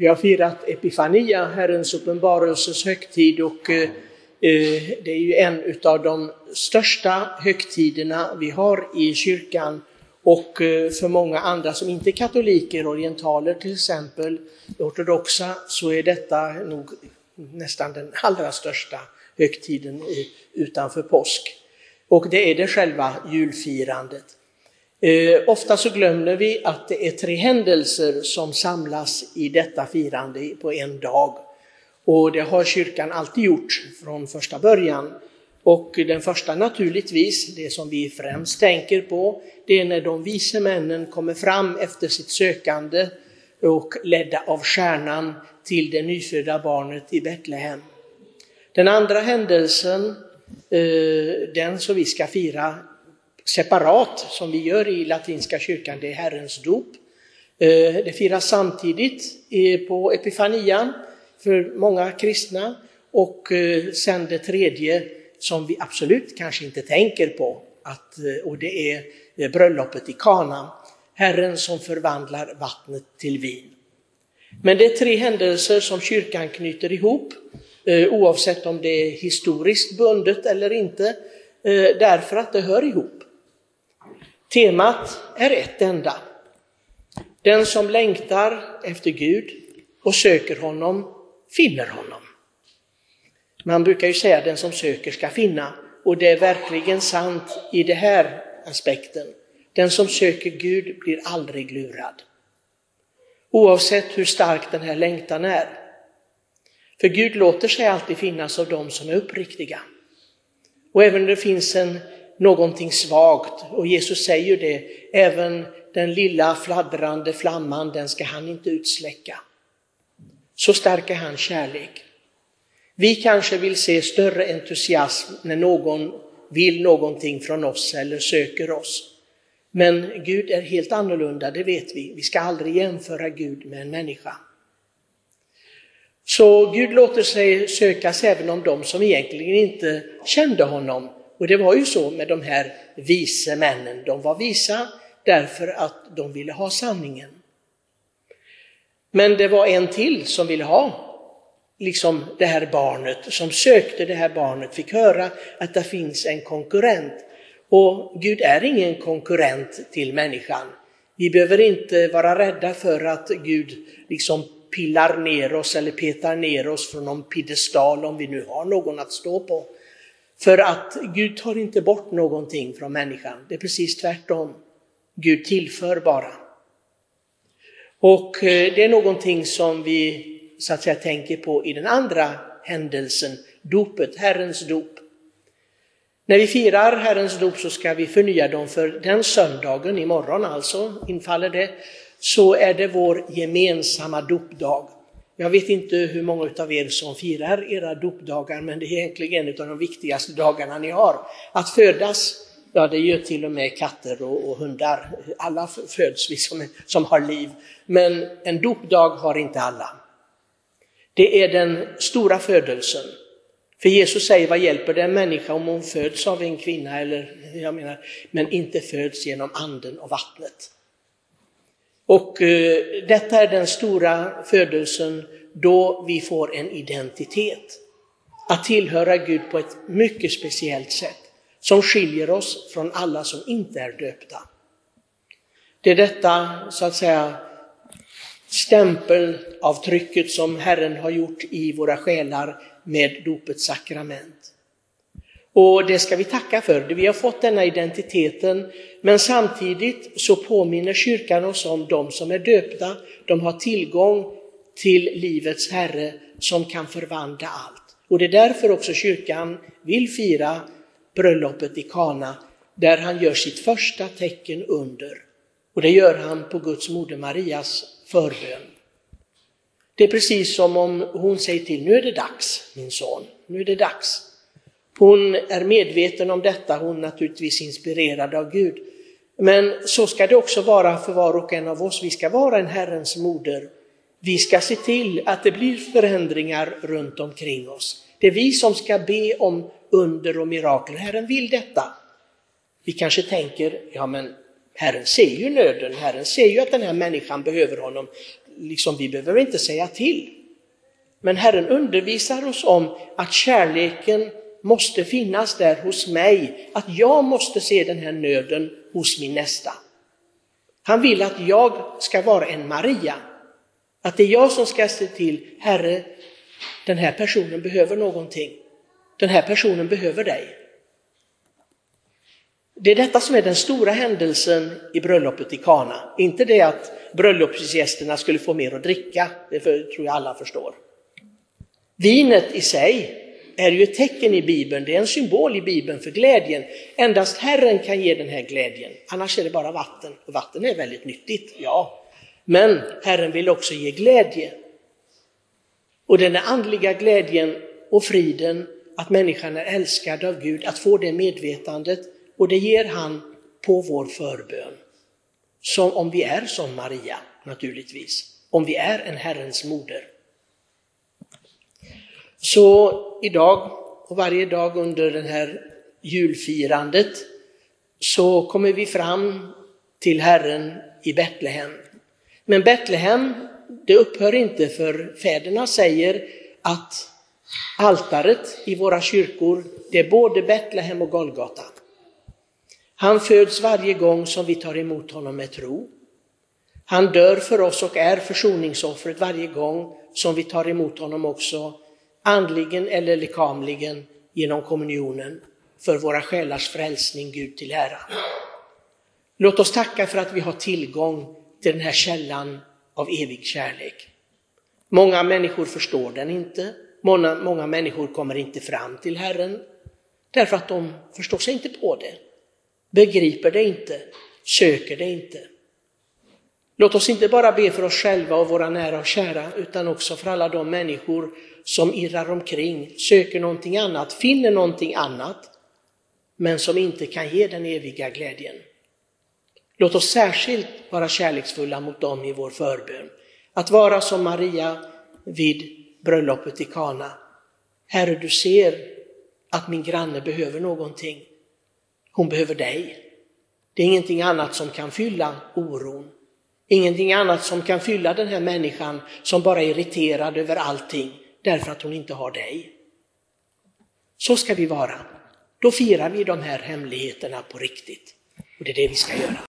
Vi har firat Epifania, Herrens uppenbarelses högtid och eh, eh det är ju en av de största högtiderna vi har i kyrkan och eh, för många andra som inte är katoliker, orientaler till exempel, ortodoxa, så är detta nog nästan den allra största högtiden utanför påsk. Och det är det själva julfirandet. Eh, ofta så glömmer vi att det är tre händelser som samlas i detta firande på en dag. Och det har kyrkan alltid gjort från första början. Och den första naturligtvis, det som vi främst tänker på, det är när de vise männen kommer fram efter sitt sökande och ledda av stjärnan till det nyfödda barnet i Betlehem. Den andra händelsen, eh, den som vi ska fira separat, som vi gör i latinska kyrkan, det är Herrens dop. Eh, det firas samtidigt eh, på Epifanian för många kristna och eh, sen det tredje som vi absolut kanske inte tänker på, att, och det är bröllopet i Kana. Herren som förvandlar vattnet till vin. Men det är tre händelser som kyrkan knyter ihop, oavsett om det är historiskt bundet eller inte, därför att det hör ihop. Temat är ett enda. Den som längtar efter Gud och söker honom finner honom. Man brukar ju säga att den som söker ska finna och det är verkligen sant i den här aspekten. Den som söker Gud blir aldrig lurad. Oavsett hur stark den här längtan är. För Gud låter sig alltid finnas av dem som är uppriktiga. Och även om det finns en, någonting svagt, och Jesus säger det, även den lilla fladdrande flamman, den ska han inte utsläcka. Så stark är hans kärlek. Vi kanske vill se större entusiasm när någon vill någonting från oss eller söker oss. Men Gud är helt annorlunda, det vet vi. Vi ska aldrig jämföra Gud med en människa. Så Gud låter sig sökas även om de som egentligen inte kände honom. Och det var ju så med de här vise männen. De var visa därför att de ville ha sanningen. Men det var en till som ville ha liksom det här barnet, som sökte det här barnet, fick höra att det finns en konkurrent. Och Gud är ingen konkurrent till människan. Vi behöver inte vara rädda för att Gud liksom pillar ner oss eller petar ner oss från någon piedestal om vi nu har någon att stå på. För att Gud tar inte bort någonting från människan, det är precis tvärtom. Gud tillför bara. Och eh, det är någonting som vi så att säga tänker på i den andra händelsen, dopet, Herrens dop. När vi firar Herrens dop så ska vi förnya dem för den söndagen, imorgon alltså, infaller det, så är det vår gemensamma dopdag. Jag vet inte hur många av er som firar era dopdagar, men det är egentligen en av de viktigaste dagarna ni har. Att födas, ja det gör till och med katter och, och hundar. Alla föds vi som, som har liv, men en dopdag har inte alla. Det är den stora födelsen. För Jesus säger, vad hjälper det en människa om hon föds av en kvinna, eller, jag menar, men inte föds genom anden och vattnet. Och eh, detta är den stora födelsen då vi får en identitet. Att tillhöra Gud på ett mycket speciellt sätt, som skiljer oss från alla som inte är döpta. Det är detta, så att säga, stämpelavtrycket som Herren har gjort i våra själar med dopets sakrament. Och det ska vi tacka för, vi har fått denna identiteten, men samtidigt så påminner kyrkan oss om de som är döpta, de har tillgång till livets Herre som kan förvandla allt. Och det är därför också kyrkan vill fira bröllopet i Kana, där han gör sitt första tecken under. Och det gör han på Guds moder Marias förbön. Det är precis som om hon säger till, nu är det dags min son, nu är det dags. Hon är medveten om detta, hon är naturligtvis inspirerad av Gud. Men så ska det också vara för var och en av oss, vi ska vara en Herrens moder. Vi ska se till att det blir förändringar runt omkring oss. Det är vi som ska be om under och mirakel. Herren vill detta. Vi kanske tänker, ja men Herren ser ju nöden, Herren ser ju att den här människan behöver honom. liksom, vi behöver inte säga till. Men Herren undervisar oss om att kärleken måste finnas där hos mig, att jag måste se den här nöden hos min nästa. Han vill att jag ska vara en Maria, att det är jag som ska se till, Herre, den här personen behöver någonting. Den här personen behöver dig. Det är detta som är den stora händelsen i bröllopet i Kana. Inte det att bröllopsgästerna skulle få mer att dricka, det tror jag alla förstår. Vinet i sig är ju ett tecken i Bibeln, det är en symbol i Bibeln för glädjen. Endast Herren kan ge den här glädjen, annars är det bara vatten. Och vatten är väldigt nyttigt, ja. Men Herren vill också ge glädje. Och den andliga glädjen och friden att människan är älskad av Gud, att få det medvetandet, och det ger han på vår förbön. Som om vi är som Maria, naturligtvis. Om vi är en Herrens moder. Så idag och varje dag under det här julfirandet så kommer vi fram till Herren i Betlehem. Men Betlehem, det upphör inte för fäderna säger att altaret i våra kyrkor, det är både Betlehem och Golgata. Han föds varje gång som vi tar emot honom med tro. Han dör för oss och är försoningsoffret varje gång som vi tar emot honom också andligen eller lekamligen genom kommunionen för våra själars frälsning, Gud till ära. Låt oss tacka för att vi har tillgång till den här källan av evig kärlek. Många människor förstår den inte, många, många människor kommer inte fram till Herren därför att de förstår sig inte på det, begriper det inte, söker det inte. Låt oss inte bara be för oss själva och våra nära och kära, utan också för alla de människor som irrar omkring, söker någonting annat, finner någonting annat, men som inte kan ge den eviga glädjen. Låt oss särskilt vara kärleksfulla mot dem i vår förbön. Att vara som Maria vid bröllopet i Kana. Herre, du ser att min granne behöver någonting. Hon behöver dig. Det är ingenting annat som kan fylla oron. Ingenting annat som kan fylla den här människan som bara är irriterad över allting därför att hon inte har dig. Så ska vi vara. Då firar vi de här hemligheterna på riktigt. Och det är det vi ska göra.